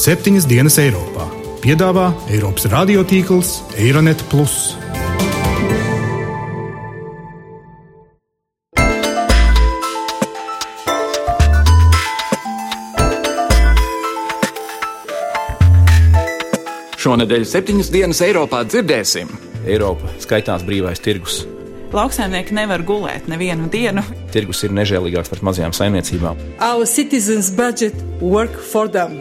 septiņas dienas Eiropā. Piedāvā Eiropas radiotīkls Eironet. Šonadēļ septiņas dienas Eiropā dzirdēsim. Eiropa skaitās brīvais tirgus. Lauksaimnieki nevar gulēt nevienu dienu. Tirgus ir nežēlīgāks pret mazajām saimniecībām. Our citizens' budget work for them.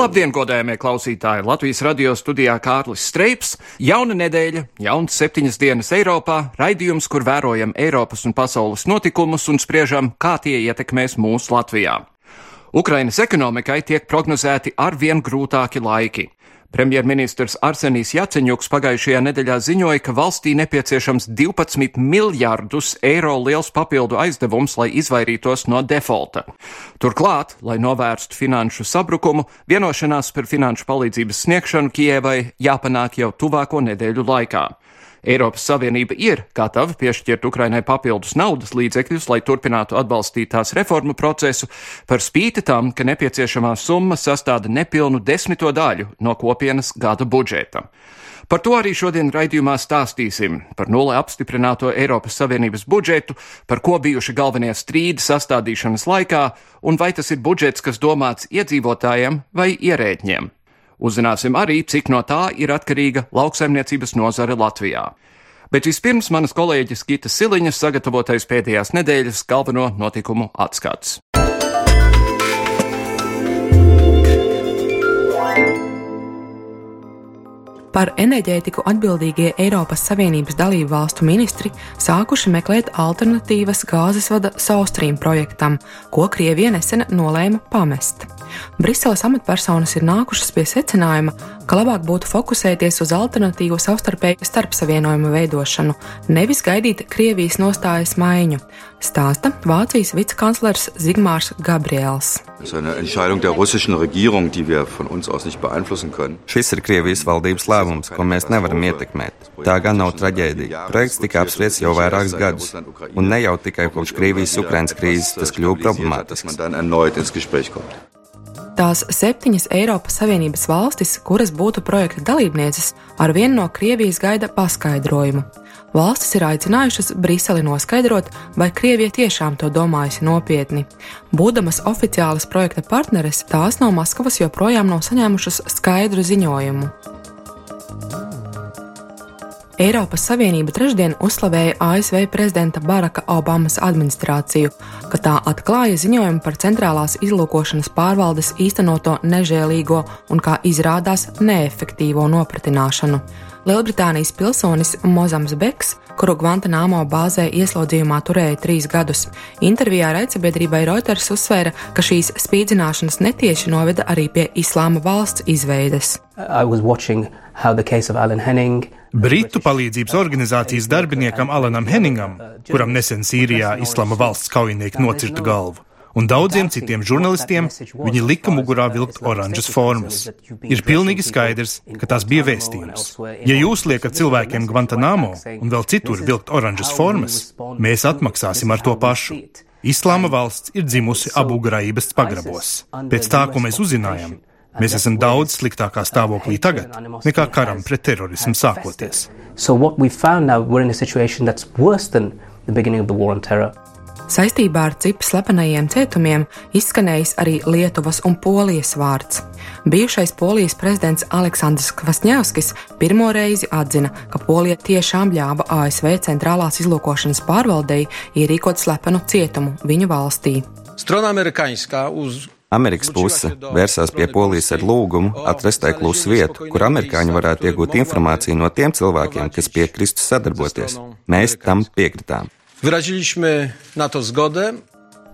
Labdien, godējamie klausītāji! Latvijas radio studijā Kārlis Streips. Jauna nedēļa, jauns septiņas dienas Eiropā, raidījums, kur vērojam Eiropas un pasaules notikumus un spriežam, kā tie ietekmēs mūsu Latvijā. Ukrainas ekonomikai tiek prognozēti arvien grūtāki laiki. Premjerministrs Arsenijs Jaceņuks pagājušajā nedēļā ziņoja, ka valstī nepieciešams 12 miljārdus eiro liels papildu aizdevums, lai izvairītos no defaulta. Turklāt, lai novērstu finanšu sabrukumu, vienošanās par finanšu palīdzības sniegšanu Kievai jāpanāk jau tuvāko nedēļu laikā. Eiropas Savienība ir gatava piešķirt Ukrainai papildus naudas līdzekļus, lai turpinātu atbalstīt tās reformu procesu, par spīti tam, ka nepieciešamā summa sastāda nepilnu desmito daļu no kopienas gada budžeta. Par to arī šodien raidījumā stāstīsim par nulle apstiprināto Eiropas Savienības budžetu, par ko bijuši galvenie strīdi sastādīšanas laikā, un vai tas ir budžets, kas domāts iedzīvotājiem vai ierēģiem. Uzzināsim arī, cik no tā ir atkarīga lauksaimniecības nozare Latvijā. Bet vispirms manas kolēģis Gita Siliņas sagatavotais pēdējās nedēļas galveno notikumu atskats. Par enerģētiku atbildīgie Eiropas Savienības dalību valstu ministri sākuši meklēt alternatīvas gāzes vada South Stream projektam, ko Krievija nesen nolēma pamest. Briseles amatpersonas ir nākušas pie secinājuma, ka labāk būtu fokusēties uz alternatīvu savstarpēju starpsavienojumu veidošanu, nevis gaidīt Krievijas nostājas maiņu, stāsta Vācijas vicekanclers Zigmārs Gabriels. Šis ir Krievijas valdības lēmums, ko mēs nevaram ietekmēt. Tā gan nav traģēdija. Projekts tika apspriests jau vairākus gadus, un ne jau tikai kopš Krievijas-Ukrainas krīzes tas kļuva problemātisks. Tās septiņas Eiropas Savienības valstis, kuras būtu projekta dalībnieces, ar vienu no Krievijas gaida paskaidrojumu. Valstis ir aicinājušas Briseli noskaidrot, vai Krievija tiešām to domājusi nopietni. Būdamas oficiālas projekta partneres, tās no Maskavas joprojām nav saņēmušas skaidru ziņojumu. Eiropas Savienība trešdien uzslavēja ASV prezidenta Baraka Obamas administrāciju, ka tā atklāja ziņojumu par centrālās izlūkošanas pārvaldes īstenoto nežēlīgo un, kā izrādās, neefektīvo nopratināšanu. Lielbritānijas pilsonis Mozams Beks, kuru Guantanamo bāzē ieslodzījumā turēja trīs gadus, intervijā raidsabiedrībai Reuters uzsvēra, ka šīs spīdzināšanas netieši noveda arī pie Islāma valsts izveides. Britu palīdzības organizācijas darbiniekam Alanam Henningam, kuram nesen Sīrijā Islama valsts kaujinieki nocirta galvu, un daudziem citiem žurnālistiem viņi lika mugurā vilkt oranžas formas. Ir pilnīgi skaidrs, ka tas bija vēstījums. Ja jūs liekat cilvēkiem Guantanamo un vēl citur vilkt oranžas formas, mēs atmaksāsim ar to pašu. Islāma valsts ir dzimusi Abu Graibas pagrabos. Pēc tā, ko mēs uzzinājām, Mēs esam daudz sliktākā stāvoklī tagad nekā karam pret terorismu sākoties. So Saistībā ar cipu slepenajiem cietumiem izskanējis arī Lietuvas un Polijas vārds. Bijušais Polijas prezidents Aleksandrs Kvasņevskis pirmo reizi atzina, ka Polija tiešām ļāva ASV centrālās izlūkošanas pārvaldei ierīkot slepenu cietumu viņu valstī. Strona amerikāņskā uz Amerikas puse vērsās pie Polijas ar lūgumu atrast tai klusu vietu, kur amerikāņi varētu iegūt informāciju no tiem cilvēkiem, kas piekristu sadarboties. Mēs tam piekritām.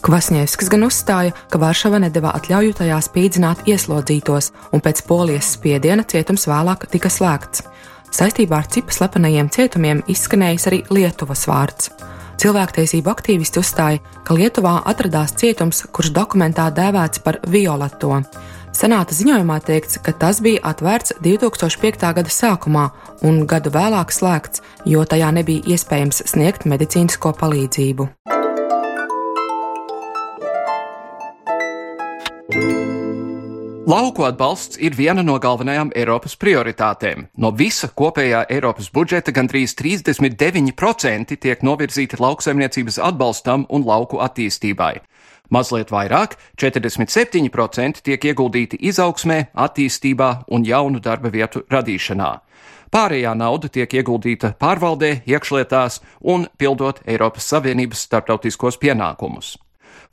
Kvasņevskis gan uzstāja, ka Varšava nedeva atļauju tajā spīdzināt ieslodzītos, un pēc polijas spiediena cietums vēlāk tika slēgts. Saistībā ar cipa slepenajiem cietumiem izskanējis arī Lietuvas vārds. Cilvēktiesību aktīvisti uzstāja, ka Lietuvā atradās cietums, kurš dokumentā dēvēts par violeto. Senāta ziņojumā teikts, ka tas bija atvērts 2005. gada sākumā un gadu vēlāk slēgts, jo tajā nebija iespējams sniegt medicīnisko palīdzību. Lauku atbalsts ir viena no galvenajām Eiropas prioritātēm. No visa kopējā Eiropas budžeta gandrīz 39% tiek novirzīti lauksaimniecības atbalstam un lauku attīstībai. Mazliet vairāk, 47% tiek ieguldīti izaugsmē, attīstībā un jaunu darba vietu radīšanā. Pārējā nauda tiek ieguldīta pārvaldē, iekšlietās un pildot Eiropas Savienības starptautiskos pienākumus.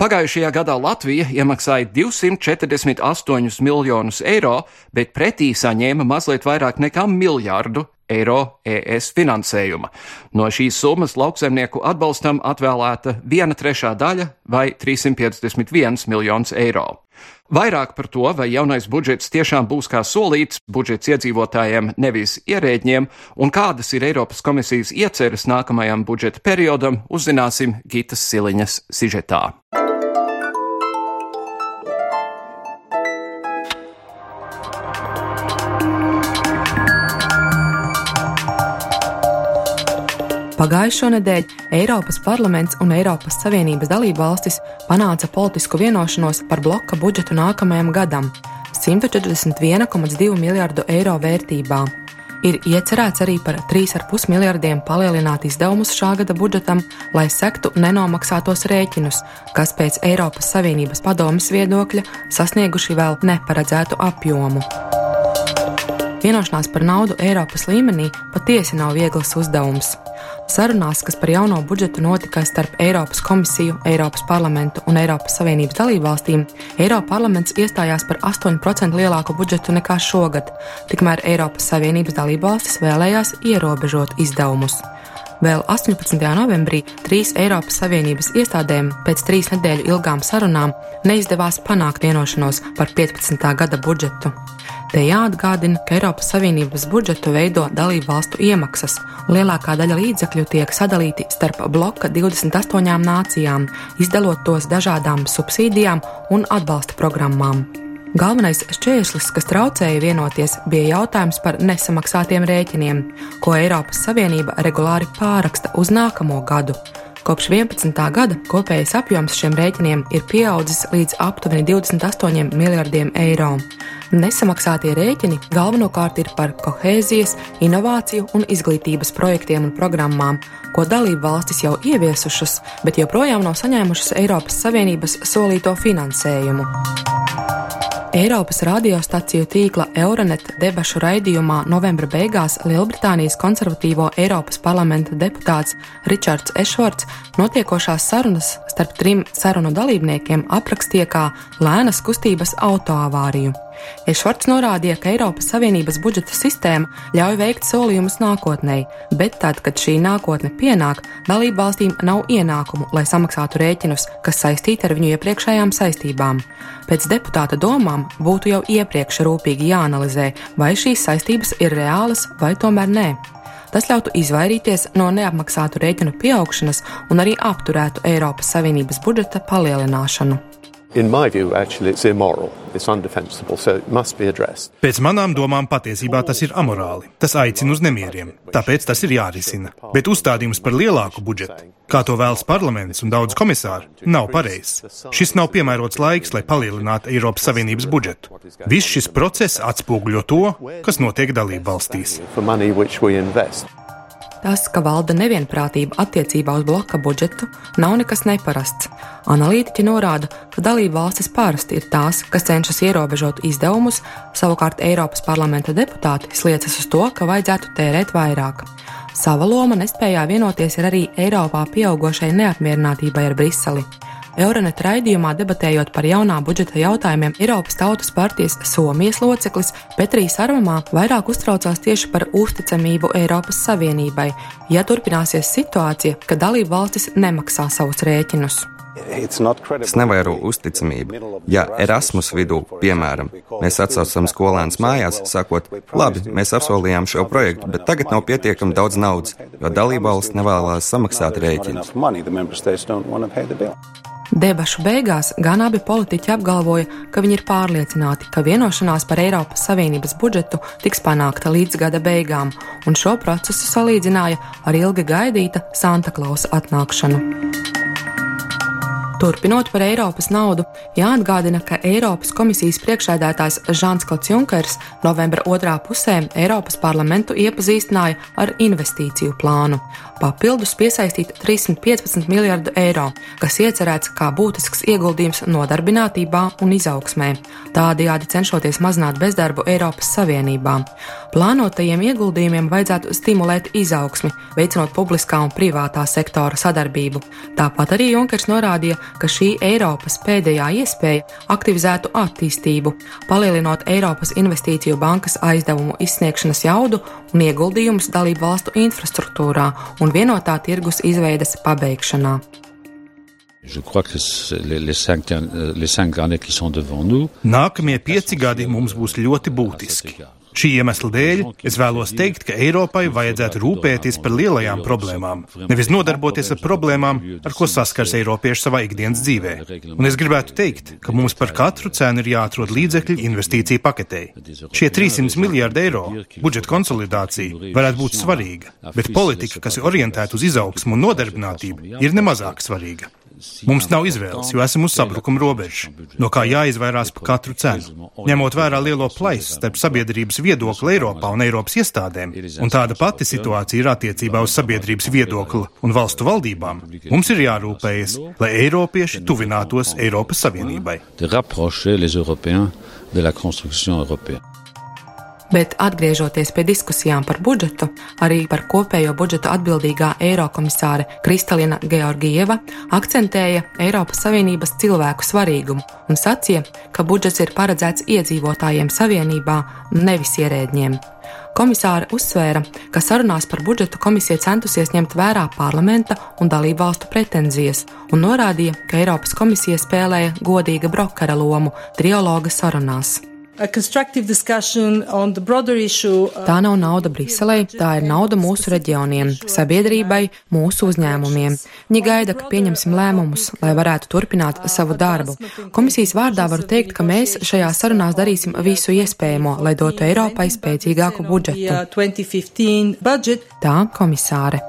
Pagājušajā gadā Latvija iemaksāja 248 miljonus eiro, bet pretī saņēma mazliet vairāk nekā miljardu eiro ES finansējuma. No šīs summas lauksaimnieku atbalstam atvēlēta viena trešā daļa vai 351 miljonus eiro. Vairāk par to, vai jaunais budžets tiešām būs kā solīts budžets iedzīvotājiem, nevis ierēģiem, un kādas ir Eiropas komisijas ieceres nākamajam budžeta periodam, uzzināsim Gitas Siliņas sižetā. Pagājušo nedēļu Eiropas parlaments un Eiropas Savienības dalība valstis panāca politisku vienošanos par bloka budžetu nākamajam gadam - 141,2 miljardu eiro vērtībā. Ir iecerēts arī par 3,5 miljardiem palielināt izdevumus šā gada budžetam, lai sektu nenomaksātos rēķinus, kas pēc Eiropas Savienības padomes viedokļa sasnieguši vēl neparedzētu apjomu. Vienošanās par naudu Eiropas līmenī patiesi nav viegls uzdevums. Sarunās, kas par jauno budžetu notika starp Eiropas komisiju, Eiropas parlamentu un Eiropas Savienības dalībvalstīm, Eiropas parlaments iestājās par 8% lielāku budžetu nekā šogad, tikmēr Eiropas Savienības dalībvalstis vēlējās ierobežot izdevumus. Vēl 18. novembrī trīs Eiropas Savienības iestādēm pēc trīs nedēļu ilgām sarunām neizdevās panākt vienošanos par 15. gada budžetu. Te jāatgādina, ka Eiropas Savienības budžetu veido dalību valstu iemaksas, lielākā daļa līdzekļu tiek sadalīti starp bloka 28 nācijām, izdalot tos dažādām subsīdijām un atbalsta programmām. Galvenais šķērslis, kas traucēja vienoties, bija jautājums par nesamaksātiem rēķiniem, ko Eiropas Savienība regulāri pāraksta uz nākamo gadu. Kopš 11. gada kopējais apjoms šiem rēķiniem ir pieaudzis līdz aptuveni 28 miljardiem eiro. Nesamaksātie rēķini galvenokārt ir par kohēzijas, inovāciju un izglītības projektiem un programmām, ko dalību valstis jau ieviesušas, bet joprojām nav saņēmušas Eiropas Savienības solīto finansējumu. Eiropas radiostaciju tīkla Euronet debašu raidījumā novembra beigās Lielbritānijas konservatīvo Eiropas parlamenta deputāts Ričards Ešvorts notiekošās sarunas starp trim sarunu dalībniekiem aprakstīja kā lēnas kustības autoavāriju. Ešvarts norādīja, ka Eiropas Savienības budžeta sistēma ļauj veikt solījumus nākotnē, bet tad, kad šī nākotne pienāk, dalību valstīm nav ienākumu, lai samaksātu rēķinus, kas saistīti ar viņu iepriekšējām saistībām. Pēc deputāta domām būtu jau iepriekš rūpīgi jāanalizē, vai šīs saistības ir reālas vai tomēr nē. Tas ļautu izvairīties no neapmaksātu rēķinu pieaugšanas un arī apturētu Eiropas Savienības budžeta palielināšanu. View, actually, it's it's so it Pēc manām domām patiesībā tas ir amorāli. Tas aicina uz nemieriem, tāpēc tas ir jārisina. Bet uzstādījums par lielāku budžetu, kā to vēlas parlaments un daudz komisāru, nav pareizs. Šis nav piemērots laiks, lai palielinātu Eiropas Savienības budžetu. Viss šis process atspoguļo to, kas notiek dalību valstīs. Tas, ka valda nevienprātība attiecībā uz bloka budžetu, nav nekas neparasts. Analītiķi norāda, ka dalību valstis parasti ir tās, kas cenšas ierobežot izdevumus, savukārt Eiropas parlamenta deputāti sliecas uz to, ka vajadzētu tērēt vairāk. Sava loma nespējā vienoties ir arī Eiropā pieaugušai neapmierinātībai ar Briseli. Euronet raidījumā debatējot par jaunā budžeta jautājumiem, Eiropas Tautas partijas Somijas loceklis Petrijs Arvamā vairāk uztraucās tieši par uzticamību Eiropas Savienībai, ja turpināsies situācija, ka dalību valstis nemaksā savus rēķinus. Tas nevairo uzticamību. Ja Erasmus vidū, piemēram, mēs atsaucam skolēnus mājās, sakot, labi, mēs apsolījām šo projektu, bet tagad nav pietiekami daudz naudas, jo dalībvalsts nevēlas samaksāt rēķinu. Debašu beigās gan abi politiķi apgalvoja, ka viņi ir pārliecināti, ka vienošanās par Eiropas Savienības budžetu tiks panākta līdz gada beigām, un šo procesu salīdzināja ar ilgi gaidīta Santa Klausa atnākšanu. Turpinot par Eiropas naudu, jāatgādina, ka Eiropas komisijas priekšsēdētājs Žants Klots Junkers novembra otrā pusē Eiropas parlamentu iepazīstināja ar investīciju plānu. Papildus piesaistīt 315 miljardu eiro, kas iecerēts kā būtisks ieguldījums nodarbinātībā un izaugsmē, tādējādi cenšoties mazināt bezdarbu Eiropas Savienībā. Plānotajiem ieguldījumiem vajadzētu stimulēt izaugsmi, veicinot publiskā un privātā sektora sadarbību. Tāpat arī Junkers norādīja, ka šī Eiropas pēdējā iespēja aktivizētu attīstību, palielinot Eiropas Investīciju bankas aizdevumu izsniegšanas jaudu un ieguldījumus dalību valstu infrastruktūrā un vienotā tirgus izveides pabeigšanā. Nākamie pieci gadi mums būs ļoti būtiski. Šī iemesla dēļ es vēlos teikt, ka Eiropai vajadzētu rūpēties par lielajām problēmām, nevis nodarboties ar problēmām, ar ko saskars Eiropieši savā ikdienas dzīvē. Un es gribētu teikt, ka mums par katru cenu ir jāatrod līdzekļi investīciju paketei. Šie 300 miljārdi eiro budžeta konsolidācija varētu būt svarīga, bet politika, kas ir orientēta uz izaugsmu un nodarbinātību, ir nemazāk svarīga. Mums nav izvēles, jo esam uz sabrukuma robežas, no kā jāizvairās pa katru cenu. Ņemot vērā lielo plaisu starp sabiedrības viedokli Eiropā un Eiropas iestādēm, un tāda pati situācija ir attiecībā uz sabiedrības viedokli un valstu valdībām, mums ir jārūpējas, lai Eiropieši tuvinātos Eiropas Savienībai. Bet atgriežoties pie diskusijām par budžetu, arī par kopējo budžetu atbildīgā Eirokomisāre Kristalina Georgieva akcentēja Eiropas Savienības cilvēku svarīgumu un sacīja, ka budžets ir paredzēts iedzīvotājiem Savienībā, nevis ierēdņiem. Komisāre uzsvēra, ka sarunās par budžetu komisija centusies ņemt vērā parlamenta un dalību valstu pretenzijas, un norādīja, ka Eiropas komisija spēlēja godīga brokera lomu trialoga sarunās. Tā nav nauda Briselē, tā ir nauda mūsu reģioniem, sabiedrībai, mūsu uzņēmumiem. Viņi gaida, ka pieņemsim lēmumus, lai varētu turpināt savu darbu. Komisijas vārdā varu teikt, ka mēs šajā sarunās darīsim visu iespējamo, lai dotu Eiropai spēcīgāku budžetu. Tā komisāre.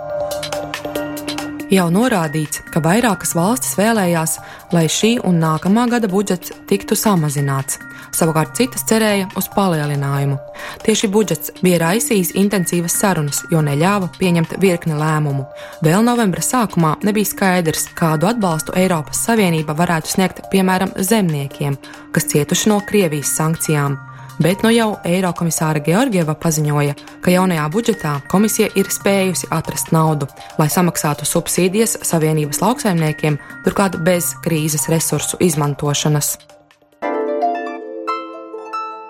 Jau norādīts, ka vairākas valstis vēlējās, lai šī un nākamā gada budžets tiktu samazināts. Savukārt citas cerēja uz palielinājumu. Tieši budžets bija raisījis intensīvas sarunas, jo neļāva pieņemt virkni lēmumu. Vēl novembra sākumā nebija skaidrs, kādu atbalstu Eiropas Savienība varētu sniegt piemēram zemniekiem, kas cietuši no Krievijas sankcijām bet no jau Eirokomisāra Georgieva paziņoja, ka jaunajā budžetā komisija ir spējusi atrast naudu, lai samaksātu subsīdijas Savienības lauksaimniekiem, turklāt bez krīzes resursu izmantošanas.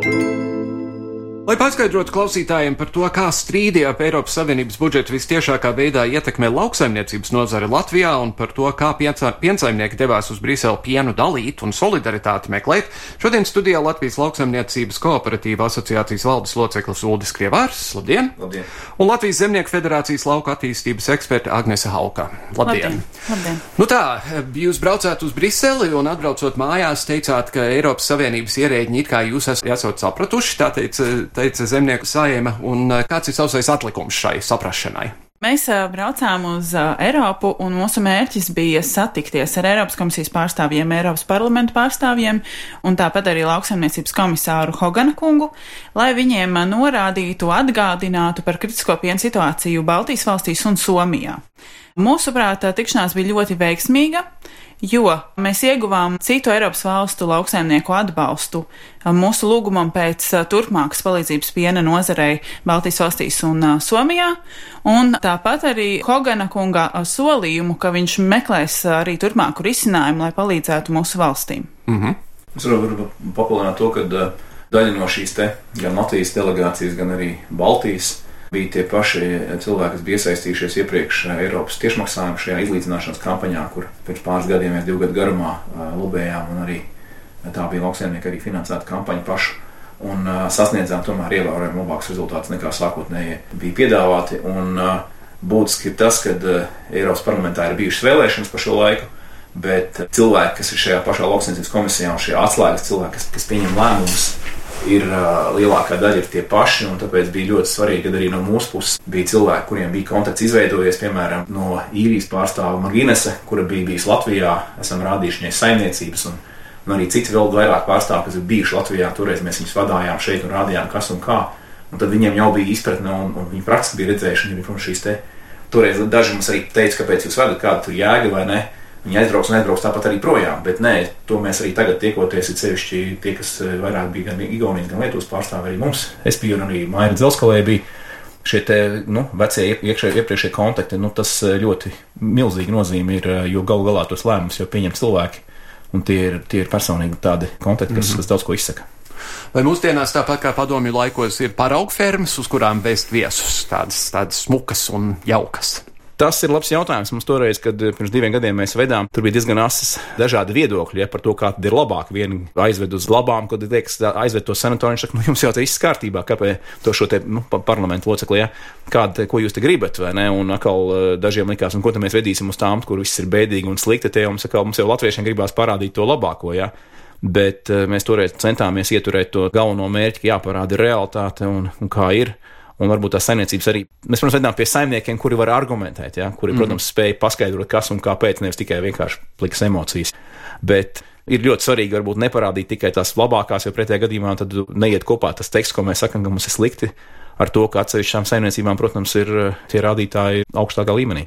thank you Lai paskaidrotu klausītājiem par to, kā strīdi ap Eiropas Savienības budžetu vistiešākā veidā ietekmē lauksaimniecības nozari Latvijā un par to, kā piensaimnieki devās uz Briselu pienu dalīt un solidaritāti meklēt, šodien studijā Latvijas lauksaimniecības kooperatīva asociācijas valdes loceklis Uldis Krievārs, labdien! labdien! Un Latvijas Zemnieku federācijas lauka attīstības eksperte Agnese Hauka. Labdien! labdien. labdien. Nu tā, jūs braucāt uz Briseli un atbraucot mājās teicāt, ka Eiropas Savienības ierēģi it kā jūs esat sapratuši, tā teica teica zemnieku saima, un eh, kāds ir savsais atlikums šai saprašanai? Mēs uh, braucām uz uh, Eiropu, un mūsu mērķis bija satikties ar Eiropas komisijas pārstāvjiem, Eiropas parlamentu pārstāvjiem, un tāpat arī lauksaimniecības komisāru Hogana kungu, lai viņiem norādītu, atgādinātu par kritisko pienu situāciju Baltijas valstīs un Somijā. Mūsuprāt, tikšanās bija ļoti veiksmīga jo mēs ieguvām citu Eiropas valstu lauksaimnieku atbalstu mūsu lūgumam pēc turpmākas palīdzības piena nozarei Baltijas valstīs un Somijā, un tāpat arī Hogana kunga solījumu, ka viņš meklēs arī turpmāku risinājumu, lai palīdzētu mūsu valstīm. Mm -hmm. Es varu papildināt to, ka daļa no šīs te gan Latvijas delegācijas, gan arī Baltijas bija tie paši cilvēki, kas bija iesaistījušies iepriekš Eiropas tiešmaksājuma šajā izlīdzināšanas kampaņā, kur pirms pāris gadiem mēs divu gadu garumā lobējām, un arī tā bija lauksaimnieka arī finansēta kampaņa pašu. Un uh, sasniedzām tomēr ievērojami labākus rezultātus nekā sākotnēji bija piedāvāti. Un, uh, būtiski ir tas, ka uh, Eiropas parlamentā ir bijušas vēlēšanas pa šo laiku, bet cilvēki, kas ir šajā pašā lauksniecības komisijā un šie atslēgas cilvēki, kas, kas pieņem lēmumus, ir lielākā daļa ir tie paši, un tāpēc bija ļoti svarīgi, ka arī no mūsu puses bija cilvēki, kuriem bija kontakts izveidojies, piemēram, no īrijas pārstāva Maginese, kura bija bijusi Latvijā, esam rādījuši viņai saimniecības, un, un arī citi vēl vairāk pārstāvi, kas ir bijuši Latvijā, toreiz mēs viņus vadājām šeit un rādījām, kas un kā, un tad viņiem jau bija izpratne, un, un viņi praktiski bija redzējuši, viņi protams, šīs te, toreiz daži mums arī teica, kāpēc jūs vedat, kāda tur jēga vai ne, Viņi aizbrauks un aizbrauks tāpat arī projām. Bet nē, to mēs arī tagad tiekoties, ir sevišķi tie, kas eh, vairāk bija gan Igaunijas, gan Lietuvas pārstāvji arī mums. Es biju un arī Maija Dzelskalē bija šie te, nu, vecie iekšē, iepriekšējie kontakti. Nu, tas eh, ļoti milzīgi nozīme ir, eh, jo galu galā tos lēmumus jau pieņem cilvēki. Un tie ir, tie ir personīgi tādi kontakti, kas, mm -hmm. kas daudz ko izsaka. Vai mūsdienās tāpat kā padomju laikos ir paraugfermas, uz kurām vēst viesus, tādas, tādas smukas un jaukas? Tas ir labs jautājums. Mums toreiz, kad eh, pirms diviem gadiem mēs vedām, tur bija diezgan asas dažādi viedokļi ja, par to, kā ir labāk. Vienu aizved uz labām, kad liekas, aizved to sanatoriju, saka, nu, jums jau tas viss kārtībā, kāpēc to šo te nu, parlamentu locekli, ja, kāda, ko jūs te gribat, vai ne? Un atkal eh, dažiem likās, un ko tad mēs vedīsim uz tām, kur viss ir bēdīgi un slikti, tie mums, atkal, mums jau latviešiem gribās parādīt to labāko. Ja. Bet uh, mēs toreiz centāmies ieturēt to galveno mērķi, ka jāparāda realitāte un, un kā ir. Un varbūt tās saimniecības arī mēs, protams, vedām pie saimniekiem, kuri var argumentēt, ja, kuri, mm. protams, spēj paskaidrot, kas un kāpēc, nevis tikai vienkārši plikas emocijas. Bet ir ļoti svarīgi varbūt neparādīt tikai tās labākās, jo pretējā gadījumā tad neiet kopā tas teksts, ko mēs sakām, ka mums ir slikti, ar to, ka atsevišķām saimniecībām, protams, ir tie rādītāji augstākā līmenī.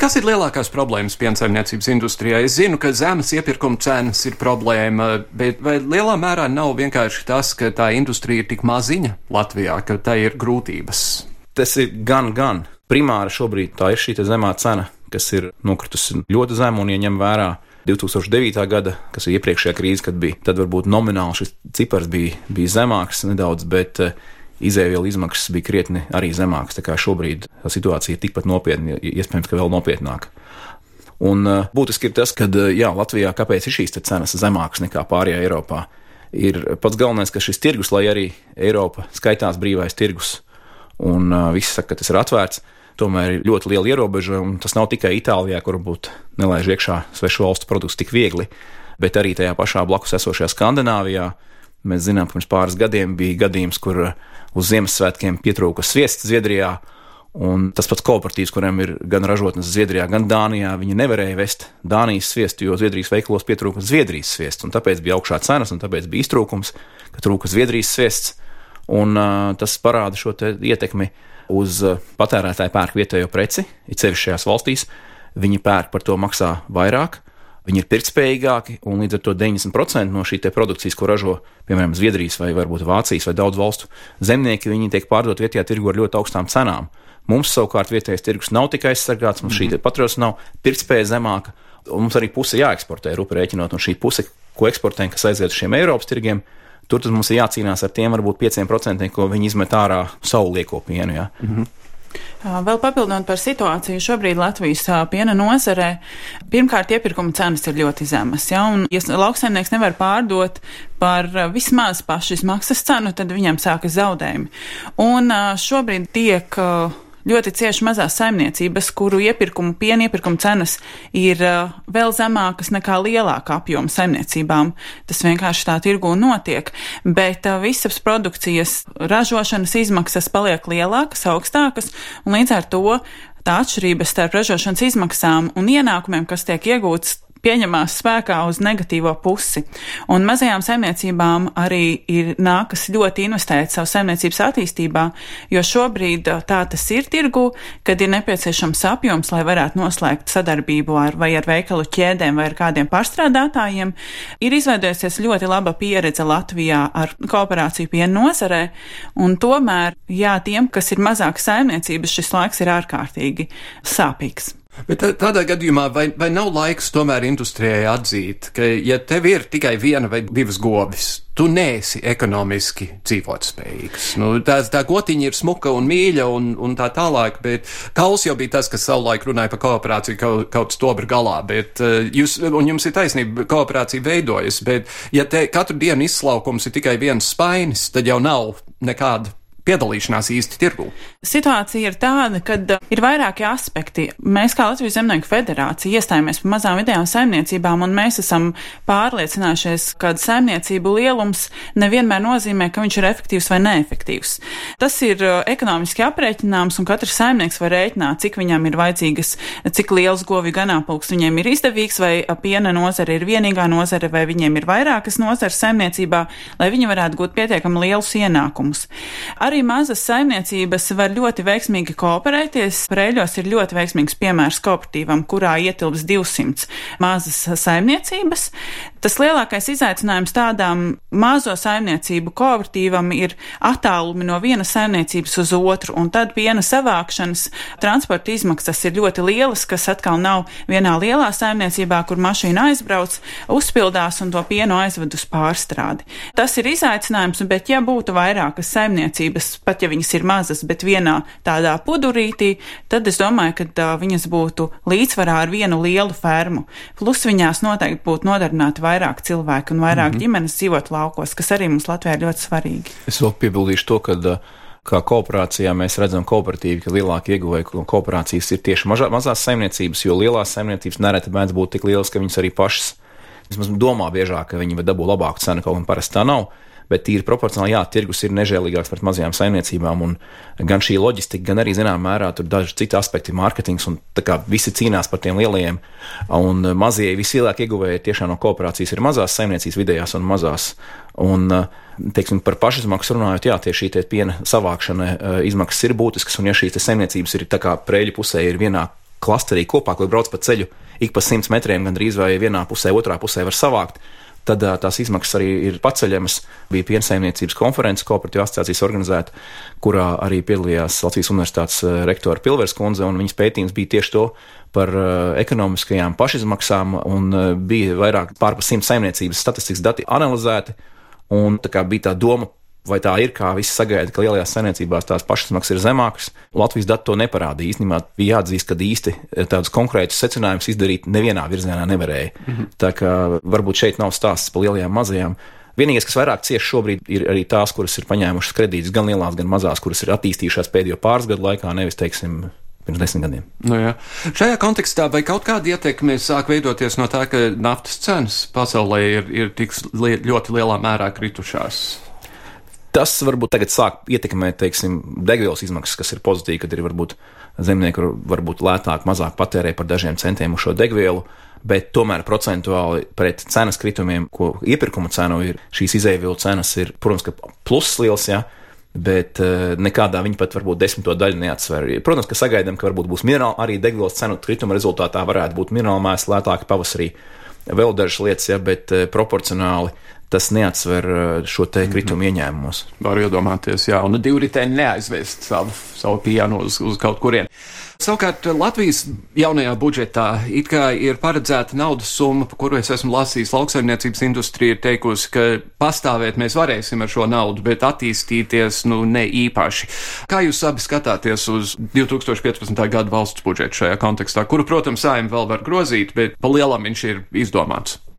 Kas ir lielākās problēmas piensaimniecības industrijā? Es zinu, ka zemes iepirkuma cenas ir problēma, bet vai lielā mērā nav vienkārši tas, ka tā industrija ir tik maziņa Latvijā, ka tā ir grūtības? Tas ir gan, gan. Primāri šobrīd tā ir šī zemā cena, kas ir nokritusi ļoti zemu un ieņem vērā 2009. gada, kas ir iepriekšējā krīze, kad bija, tad varbūt nomināli šis cipars bija, bija zemāks nedaudz, bet uh, izēvielu izmaksas bija krietni arī zemākas. Tā kā šobrīd situācija ir tikpat nopietna, iespējams, ka vēl nopietnāka. Un uh, būtiski ir tas, ka uh, jā, Latvijā kāpēc ir šīs cenas zemākas nekā pārējā Eiropā. Ir pats galvenais, ka šis tirgus, lai arī Eiropa skaitās brīvais tirgus, un uh, visi saka, ka tas ir atvērts, tomēr ir ļoti liela ierobežojuma. Tas nav tikai Itālijā, kur varbūt nelaiž iekšā svešu valstu produktus tik viegli, bet arī tajā pašā blakus esošajā Skandināvijā. Mēs zinām, pirms pāris gadiem bija gadījums, kur uz Ziemassvētkiem pietrūka sviests Zviedrijā. Un tas pats kooperatīvs, kuriem ir gan ražotnes Zviedrijā, gan Dānijā, viņi nevarēja vest Dānijas sviestu, jo Zviedrijas veikalos pietrūka Zviedrijas sviests. Tāpēc bija augšā cenas, un tāpēc bija iztrūkums, ka trūka Zviedrijas sviests. Un, uh, tas parāda šo ietekmi uz patērētāju pērku vietējo preci, it sevišķi šajās valstīs. Viņi pērk par to maksā vairāk, viņi ir pirktspējīgāki, un līdz ar to 90% no šī produkcijas, ko ražo piemēram Zviedrijas vai varbūt Vācijas vai daudz valstu zemnieki, viņi tiek pārdot vietējā tirgu ar ļoti augstām cenām. Mums savukārt vietējais tirgus nav tikai aizsargāts, mums mm -hmm. šī patriots nav, pirktspēja zemāka, un mums arī puse jāeksportē, rupi rēķinot, un šī puse, ko eksportējam, kas aiziet uz šiem Eiropas tirgiem, tur mums ir jācīnās ar tiem varbūt 5%, ko viņi izmet ārā savu lieko pienu. Ja? Mm -hmm. Vēl papildinot par situāciju šobrīd Latvijas piena nozarē, pirmkārt, iepirkuma cenas ir ļoti zemas. Ja, un, ja lauksaimnieks nevar pārdot par vismaz pašas maksas cenu, tad viņam sākas zaudējumi. Un šobrīd tiek ļoti cieši mazās saimniecības, kuru iepirkumu, piena iepirkuma cenas ir uh, vēl zemākas nekā lielāka apjoma saimniecībām. Tas vienkārši tā tirgu notiek, bet uh, visas produkcijas ražošanas izmaksas paliek lielākas, augstākas, un līdz ar to tā atšķirība starp ražošanas izmaksām un ienākumiem, kas tiek iegūts pieņemās spēkā uz negatīvo pusi. Un mazajām saimniecībām arī ir nākas ļoti investēt savu saimniecības attīstībā, jo šobrīd tā tas ir tirgu, kad ir nepieciešams apjoms, lai varētu noslēgt sadarbību ar vai ar veikalu ķēdēm vai ar kādiem pārstrādātājiem. Ir izveidojusies ļoti laba pieredze Latvijā ar kooperāciju piena nozarē, un tomēr, jā, tiem, kas ir mazāk saimniecības, šis laiks ir ārkārtīgi sāpīgs. Bet tādā gadījumā vai, vai nav laiks tomēr industrijai atzīt, ka ja tev ir tikai viena vai divas govis, tu neesi ekonomiski dzīvotspējīgs. Nu, tā, tā gotiņa ir smuka un mīļa un, un tā tālāk, bet Kauls jau bija tas, kas savulaik runāja par kooperāciju kaut, kaut stobra galā, bet uh, jūs, un jums ir taisnība, kooperācija veidojas, bet ja te katru dienu izslaukums ir tikai viens spainis, tad jau nav nekāda piedalīšanās īsti tirgū? Situācija ir tāda, ka uh, ir vairāki aspekti. Mēs, kā Latvijas Zemnieku federācija, iestājāmies par mazām vidējām saimniecībām, un mēs esam pārliecinājušies, ka saimniecību lielums nevienmēr nozīmē, ka viņš ir efektīvs vai neefektīvs. Tas ir uh, ekonomiski aprēķināms, un katrs saimnieks var rēķināt, cik viņam ir vajadzīgas, cik liels govju ganāpulks viņiem ir izdevīgs, vai piena nozare ir vienīgā nozare, vai viņiem ir vairākas nozares saimniecībā, lai viņi varētu gūt pietiekami lielus ienākumus. Arī Arī mazas saimniecības var ļoti veiksmīgi kooperēties. Prēļos ir ļoti veiksmīgs piemērs kooperatīvam, kurā ietilps 200 mazas saimniecības. Tas lielākais izaicinājums tādām mazo saimniecību kooperatīvam ir attālumi no vienas saimniecības uz otru, un tad piena savākšanas transporta izmaksas ir ļoti lielas, kas atkal nav vienā lielā saimniecībā, kur mašīna aizbrauc, uzpildās un to pienu aizved uz pārstrādi. Tas ir izaicinājums, bet ja būtu vairākas saimniecības, pat ja viņas ir mazas, bet vienā tādā pudurītī, tad es domāju, ka uh, viņas būtu līdzsvarā ar vienu lielu fermu. Plus viņās noteikti būtu nodarbināti vairāk cilvēku un vairāk mm -hmm. ģimenes dzīvot laukos, kas arī mums Latvijā ir ļoti svarīgi. Es vēl piebildīšu to, ka kā kooperācijā mēs redzam kooperatīvi, ka lielākie ieguvēji kooperācijas ir tieši mažā, mazās saimniecības, jo lielās saimniecības nereti mēdz būt tik lielas, ka viņas arī pašas vismaz domā biežāk, ka viņi var dabūt labāku cenu, kaut gan parasti tā nav bet tīri proporcionāli, jā, tirgus ir nežēlīgāks pret mazajām saimniecībām, un gan šī loģistika, gan arī zināmā mērā tur daži citi aspekti, mārketings, un tā kā visi cīnās par tiem lielajiem, un mazie vislielākie ieguvēji tiešām no kooperācijas ir mazās saimniecības, vidējās un mazās. Un, teiksim, par pašizmaksu runājot, jā, tieši šī piena savākšana izmaksas ir būtiskas, un ja šīs saimniecības ir tā kā prēļu pusē ir vienā klasterī kopā, kur brauc pa ceļu ik pa simts metriem, gandrīz vai vienā pusē, otrā pusē var savākt, tad tās izmaksas arī ir paceļamas. Bija piensaimniecības konferences, kooperatīvas asociācijas organizēta, kurā arī piedalījās Latvijas Universitātes rektora Pilvers kundze, un viņas pētījums bija tieši to par ekonomiskajām pašizmaksām, un bija vairāk pārpa simt saimniecības statistikas dati analizēti, un tā kā bija tā doma Vai tā ir, kā visi sagaida, ka lielajās saimniecībās tās pašizmaksas ir zemākas? Latvijas dati to neparādīja. Īstenībā bija jāatzīst, ka īsti tādus konkrētus secinājumus izdarīt nevienā virzienā nevarēja. Mm -hmm. Tā kā varbūt šeit nav stāsts par lielajām, mazajām. Vienīgais, kas vairāk cieši šobrīd, ir arī tās, kuras ir paņēmušas kredītus, gan lielās, gan mazās, kuras ir attīstījušās pēdējo pāris gadu laikā, nevis, teiksim, pirms desmit gadiem. Nu, jā. Šajā kontekstā vai kaut kāda ietekme sāk veidoties no tā, ka naftas cenas pasaulē ir, ir tik ļoti lielā mērā kritušās? Tas varbūt tagad sāk ietekmēt, teiksim, degvielas izmaksas, kas ir pozitīvi, kad ir varbūt zemnieki varbūt lētāk, mazāk patērē par dažiem centiem uz šo degvielu. Bet tomēr procentuāli pret cenas kritumiem, ko iepirkuma cenu ir, šīs izēvielu cenas ir, protams, ka pluss liels, jā, bet uh, nekādā viņi pat varbūt desmito daļu neatsver. Protams, ka sagaidām, ka varbūt būs minerāli, arī degvielas cenu krituma rezultātā varētu būt minerāli mēsli lētāki pavasarī. Vēl dažas lietas, jā, bet uh, proporcionāli tas neatsver uh, šo te mhm. kritumu ieņēmumos. Varu iedomāties, jā, un divritēni neaizvest savu, savu pianu uz, uz kaut kurien. Savukārt Latvijas jaunajā budžetā it kā ir paredzēta naudas summa, par kuru es esmu lasījis, lauksaimniecības industrija ir teikusi, ka pastāvēt mēs varēsim ar šo naudu, bet attīstīties, nu, ne īpaši. Kā jūs abi skatāties uz 2015. gada valsts budžetu šajā kontekstā, kuru, protams, saim vēl var grozīt, bet pa lielam viņš ir izdomāts?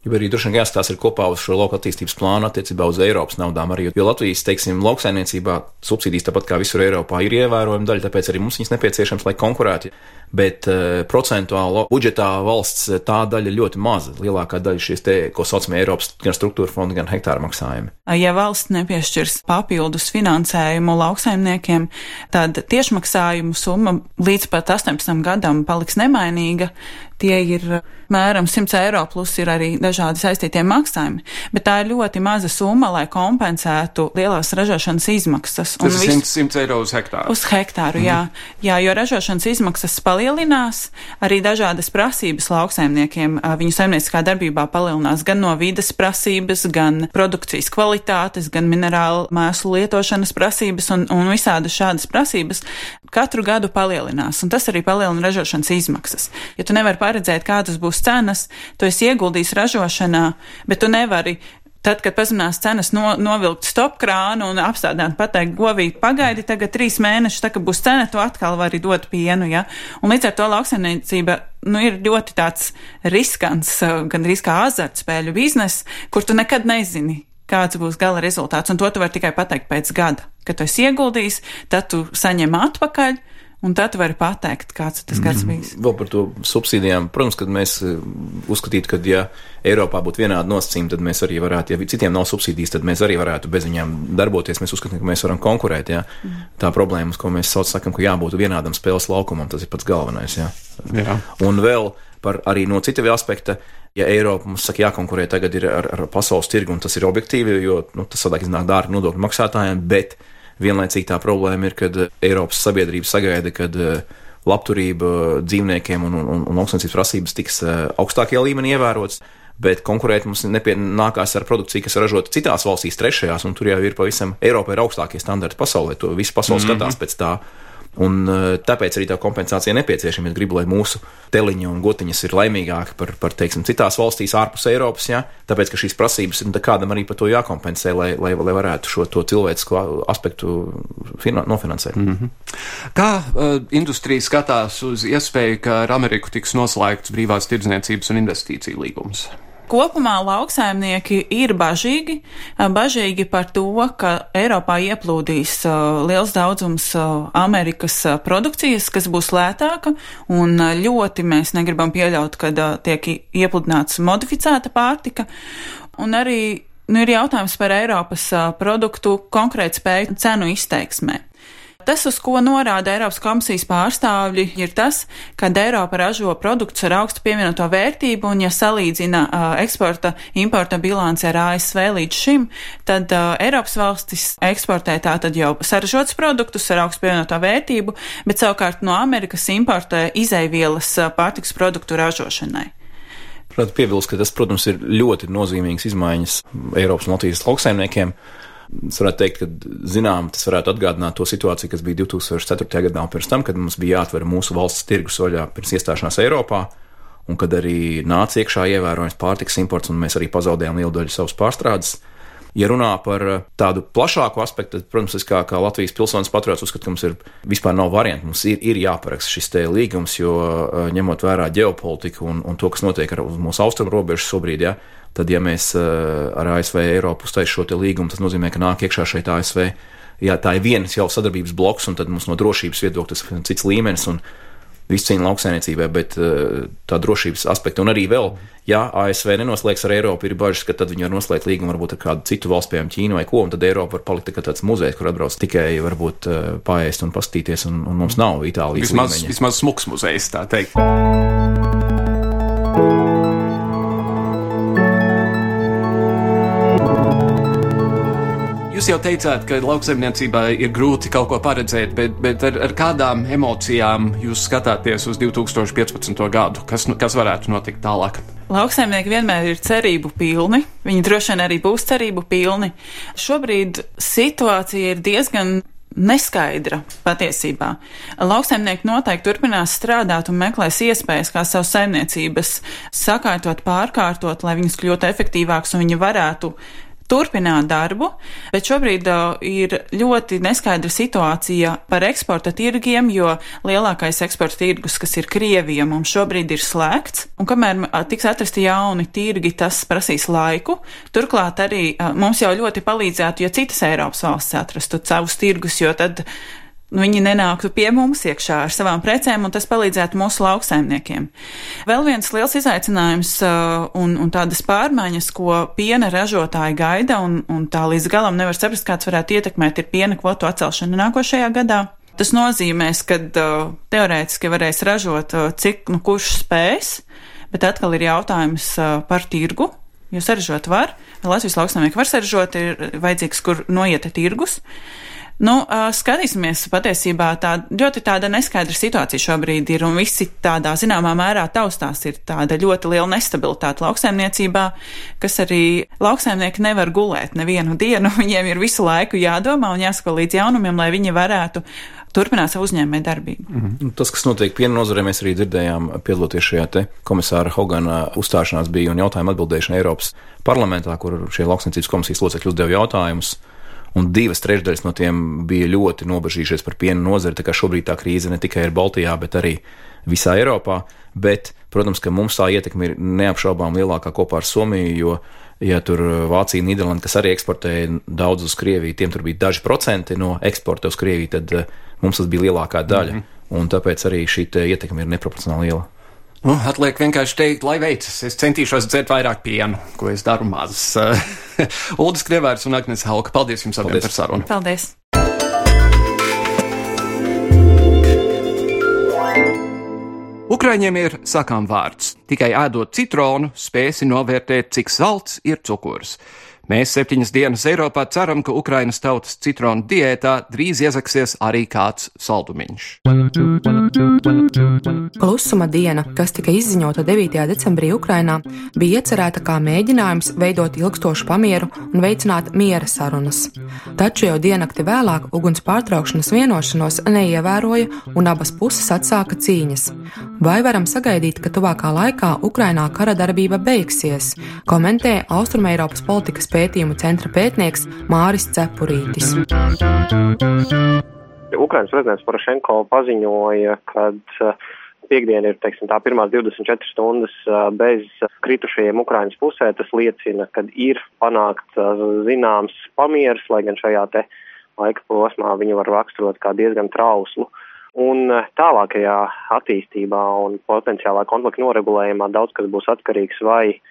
Jo arī droši vien jāstāsta kopā uz šo lauka attīstības plānu attiecībā uz Eiropas naudām. Arī, jo Latvijas, teiksim, lauksainiecībā subsīdijas tāpat kā visur Eiropā ir ievērojama daļa, tāpēc arī mums viņas nepieciešams, lai konkurētu. Bet uh, procentuāli budžetā valsts eh, tā daļa ļoti maza. Lielākā daļa šīs te, ko saucamie Eiropas gan struktūra fondi, gan hektāra maksājumi. Ja valsts nepiešķirs papildus finansējumu lauksaimniekiem, tad tiešmaksājumu summa līdz pat 18 gadam paliks nemainīga tie ir mēram 100 eiro, plus ir arī dažādi saistītie maksājumi. Bet tā ir ļoti maza summa, lai kompensētu lielās ražošanas izmaksas. Tas ir 100, 100 eiro uz hektāru. Uz hektāru, mm. jā. jā. Jo ražošanas izmaksas palielinās, arī dažādas prasības lauksaimniekiem viņu saimnieciskā darbībā palielinās gan no vides prasības, gan produkcijas kvalitātes, gan minerālu mēslu lietošanas prasības un, un visādas šādas prasības katru gadu palielinās, un tas arī palielina ražošanas izmaksas. Ja tu nevari paredzēt, kādas būs cenas, tu esi ieguldījis ražošanā, bet tu nevari Tad, kad pazeminās cenas, no, novilkt stop krānu un apstādināt, pateikt, govīgi pagaidi, tagad trīs mēnešus, tā kā būs cena, tu atkal vari dot pienu, ja. Un līdz ar to lauksaimniecība, nu, ir ļoti tāds riskants, gan riskā azartspēļu biznes, kur tu nekad nezini, kāds būs gala rezultāts, un to tu vari tikai pateikt pēc gada. Kad tu esi ieguldījis, tad tu saņem atpakaļ, Un tad var pateikt, kāds tas gads mhm. bijis. Vēl par to subsīdijām. Protams, kad mēs eh, uzskatītu, ka, ja Eiropā būtu vienādi nosacījumi, tad mēs arī varētu, ja citiem nav subsīdijas, tad mēs arī varētu bez viņām darboties. Mēs uzskatām, ka mēs varam konkurēt. Jā. Mm. Tā problēma, ko mēs saucam, sakam, ka jābūt vienādam spēles laukumam, tas ir pats galvenais. Jā. Jā. Un vēl par arī no cita aspekta. Ja Eiropa mums saka, jākonkurē tagad ar, ar pasaules tirgu, un tas ir objektīvi, jo nu, tas sadāk iznāk dārgi nodokļu maksātājiem, bet uh, Vienlaicīgi tā problēma ir, kad Eiropas sabiedrība sagaida, kad eh, labturība dzīvniekiem un, un, un augstsvērtības prasības tiks eh, augstākajā līmenī ievērotas. Bet konkurēt mums nākās ar produkciju, kas ražota citās valstīs, trešajās, un tur jau ir pavisam Eiropā ir augstākie standarti pasaulē. To visu pasauli mm -hmm. skatās pēc tā. Un eh, tāpēc arī tā kompensācija nepieciešama. Es gribu, lai mūsu teliņi un gotiņas ir laimīgāki par, par teiksim, citās valstīs ārpus Eiropas, ja? tāpēc, ka šīs prasības nu, kādam arī par to jākompensē, lai, lai, lai varētu šo cilvēcisko aspektu fina, nofinansēt. Mm -hmm. Kā uh, industrija skatās uz iespēju, ka ar Ameriku tiks noslēgts brīvās tirdzniecības un investīciju līgums? Kopumā lauksaimnieki ir bažīgi, bažīgi par to, ka Eiropā ieplūdīs liels daudzums Amerikas produkcijas, kas būs lētāka, un ļoti mēs negribam pieļaut, ka tiek iepludināts modificēta pārtika. Un arī nu, ir jautājums par Eiropas produktu konkrētspēju cenu izteiksmē. Tas, uz ko norāda Eiropas komisijas pārstāvji, ir tas, ka Eiropa ražo produktus ar augstu pievienoto vērtību, un ja salīdzina uh, eksporta importa bilanci ar ASV līdz šim, tad uh, Eiropas valstis eksportē tātad jau saražotus produktus ar augstu pievienoto vērtību, bet savukārt no Amerikas importē izaivielas uh, pārtiks produktu ražošanai. Protams, piebilst, ka tas, protams, ir ļoti nozīmīgs izmaiņas Eiropas un Latvijas lauksaimniekiem. Es varētu teikt, ka, zinām, tas varētu atgādināt to situāciju, kas bija 2004. gadā un pirms tam, kad mums bija jāatver mūsu valsts tirgus vaļā pirms iestāšanās Eiropā, un kad arī nāca iekšā ievērojams pārtiks imports, un mēs arī pazaudējām lielu daļu savas pārstrādes. Ja runā par tādu plašāku aspektu, tad, protams, es kā, kā Latvijas pilsonis patriots uzskatu, ka mums ir vispār nav variantu. Mums ir, ir jāparaksta šis te līgums, jo ņemot vērā ģeopolitiku un, un to, kas notiek ar mūsu austrumu robežu šobrīd, ja, tad, ja mēs eh, ar ASV Eiropu uztaisām šo līgumu, tas nozīmē, ka nāk iekšā šeit ASV. Jā, tā ir viens jau sadarbības bloks, un tad mums no drošības viedokļa tas ir cits līmenis. Visu cīņu lauksainiecībai, bet uh, tā drošības aspekta. Un arī vēl, ja ASV nenoslēgs ar Eiropu, ir bažas, ka tad viņi var noslēgt līgumu varbūt ar kādu citu valstu, piemēram, Ķīnu vai ko, un tad Eiropa var palikt kā tāds muzejs, kur atbrauc tikai varbūt uh, paēst un paskatīties, un, un mums nav Itālijas vismaz, līmeņa. Vismaz smuks muzejs, tā teikt. Jūs jau teicāt, ka lauksaimniecībā ir grūti kaut ko paredzēt, bet, bet ar, ar kādām emocijām jūs skatāties uz 2015. gadu? Kas, nu, kas varētu notikt tālāk? Lauksaimnieki vienmēr ir cerību pilni. Viņi droši vien arī būs cerību pilni. Šobrīd situācija ir diezgan neskaidra patiesībā. Lauksaimnieki noteikti turpinās strādāt un meklēs iespējas, kā savas saimniecības sakārtot, pārkārtot, lai viņas kļūtu efektīvākas un viņi varētu turpināt darbu, bet šobrīd uh, ir ļoti neskaidra situācija par eksporta tirgiem, jo lielākais eksporta tirgus, kas ir Krievija, mums šobrīd ir slēgts, un kamēr uh, tiks atrasti jauni tirgi, tas prasīs laiku. Turklāt arī uh, mums jau ļoti palīdzētu, ja citas Eiropas valsts atrastu savus tirgus, jo tad nu, viņi nenāktu pie mums iekšā ar savām precēm, un tas palīdzētu mūsu lauksaimniekiem. Vēl viens liels izaicinājums uh, un, un tādas pārmaiņas, ko piena ražotāji gaida, un, un tā līdz galam nevar saprast, kāds varētu ietekmēt, ir piena kvotu atcelšana nākošajā gadā. Tas nozīmēs, ka uh, teorētiski varēs ražot, uh, cik nu kurš spēs, bet atkal ir jautājums par tirgu. Jo saražot var, Latvijas lauksaimnieki var saražot, ir vajadzīgs, kur noiet tirgus. Nu, skatīsimies, patiesībā tā ļoti tāda neskaidra situācija šobrīd ir, un visi tādā zināmā mērā taustās ir tāda ļoti liela nestabilitāte lauksaimniecībā, kas arī lauksaimnieki nevar gulēt nevienu dienu, viņiem ir visu laiku jādomā un jāsako līdz jaunumiem, lai viņi varētu turpināt savu uzņēmēju darbību. Mm -hmm. Tas, kas notiek piena nozarē, mēs arī dzirdējām, piedaloties šajā komisāra Hogana uzstāšanās bija un jautājumu atbildēšana Eiropas parlamentā, kur šie lauksniecības komisijas locekļi uzdeva jautājumus un divas trešdaļas no tiem bija ļoti nobežījušies par piena nozari. Tā kā šobrīd tā krīze ne tikai ir Baltijā, bet arī visā Eiropā. Bet, protams, ka mums tā ietekme ir neapšaubām lielākā kopā ar Somiju, jo, ja tur Vācija, Nīderlanda, kas arī eksportēja daudz uz Krieviju, tiem tur bija daži procenti no eksporta uz Krieviju, tad uh, mums tas bija lielākā daļa. Mm -hmm. Un tāpēc arī šī ietekme ir neproporcionāli liela. Nu, atliek vienkārši teikt, lai veicas. Es centīšos dzert vairāk pienu, ko es daru maz. Uldis Krievērs un Agnes Halka, paldies jums abiem par sarunu. Paldies! Ukraiņiem ir sakām vārds. Tikai ēdot citronu, spēsi novērtēt, cik salds ir cukurs. Mēs septiņas dienas Eiropā ceram, ka Ukrainas tautas citronu diētā drīz iezaksies arī kāds saldumiņš. Klusuma diena, kas tika izziņota 9. decembrī Ukrainā, bija iecerēta kā mēģinājums veidot ilgstošu pamieru un veicināt miera sarunas. Taču jau diennakti vēlāk uguns pārtraukšanas vienošanos neievēroja un abas puses atsāka cīņas. Vai varam sagaidīt, ka tuvākā laikā Ukrainā kara darbība beigsies, komentē Austrumēropas politikas pētījums pētījumu centra pētnieks Māris Cepurītis. Ukrainas prezidents Porošenko paziņoja, ka uh, piekdiena ir teiksim, tā pirmās 24 stundas uh, bez kritušajiem Ukrainas pusē. Tas liecina, ka ir panākts uh, zināms pamieris, lai gan šajā te laika posmā viņu var raksturot kā diezgan trauslu. Un tālākajā attīstībā un potenciālā konflikta noregulējumā daudz kas būs atkarīgs vai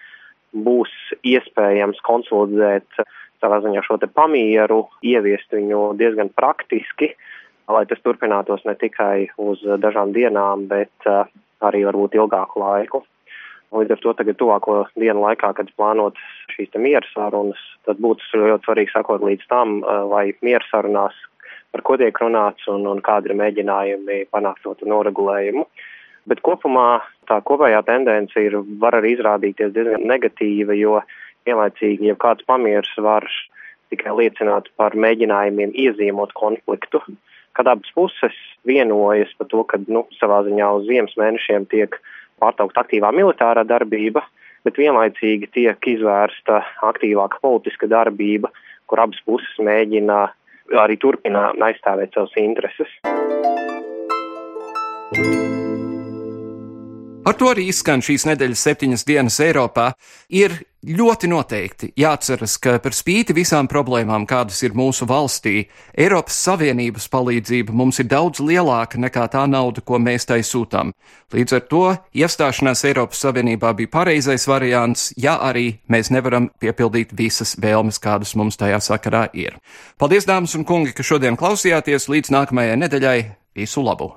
būs iespējams konsolidēt savā ziņā šo te pamieru, ieviest viņu diezgan praktiski, lai tas turpinātos ne tikai uz dažām dienām, bet uh, arī varbūt ilgāku laiku. Līdz ar to tagad tuvāko dienu laikā, kad plānot šīs miera sarunas, tad būtu ļoti svarīgi sakot līdz tam, uh, vai miera sarunās par ko tiek runāts un, un kādi ir mēģinājumi panākt to noregulējumu. Bet kopumā tā kopējā tendence ir, var arī izrādīties diezgan negatīva, jo vienlaicīgi jau kāds pamieris var tikai liecināt par mēģinājumiem iezīmot konfliktu, kad abas puses vienojas par to, ka nu, savā ziņā uz ziemas mēnešiem tiek pārtraukt aktīvā militārā darbība, bet vienlaicīgi tiek izvērsta aktīvāka politiska darbība, kur abas puses mēģina arī turpināt aizstāvēt savas intereses. Ar to arī izskan šīs nedēļas septiņas dienas Eiropā. Ir ļoti noteikti jāatceras, ka par spīti visām problēmām, kādas ir mūsu valstī, Eiropas Savienības palīdzība mums ir daudz lielāka nekā tā nauda, ko mēs tai sūtām. Līdz ar to iestāšanās Eiropas Savienībā bija pareizais variants, ja arī mēs nevaram piepildīt visas vēlmes, kādas mums tajā sakarā ir. Paldies, dāmas un kungi, ka šodien klausījāties līdz nākamajai nedēļai. Visu labu!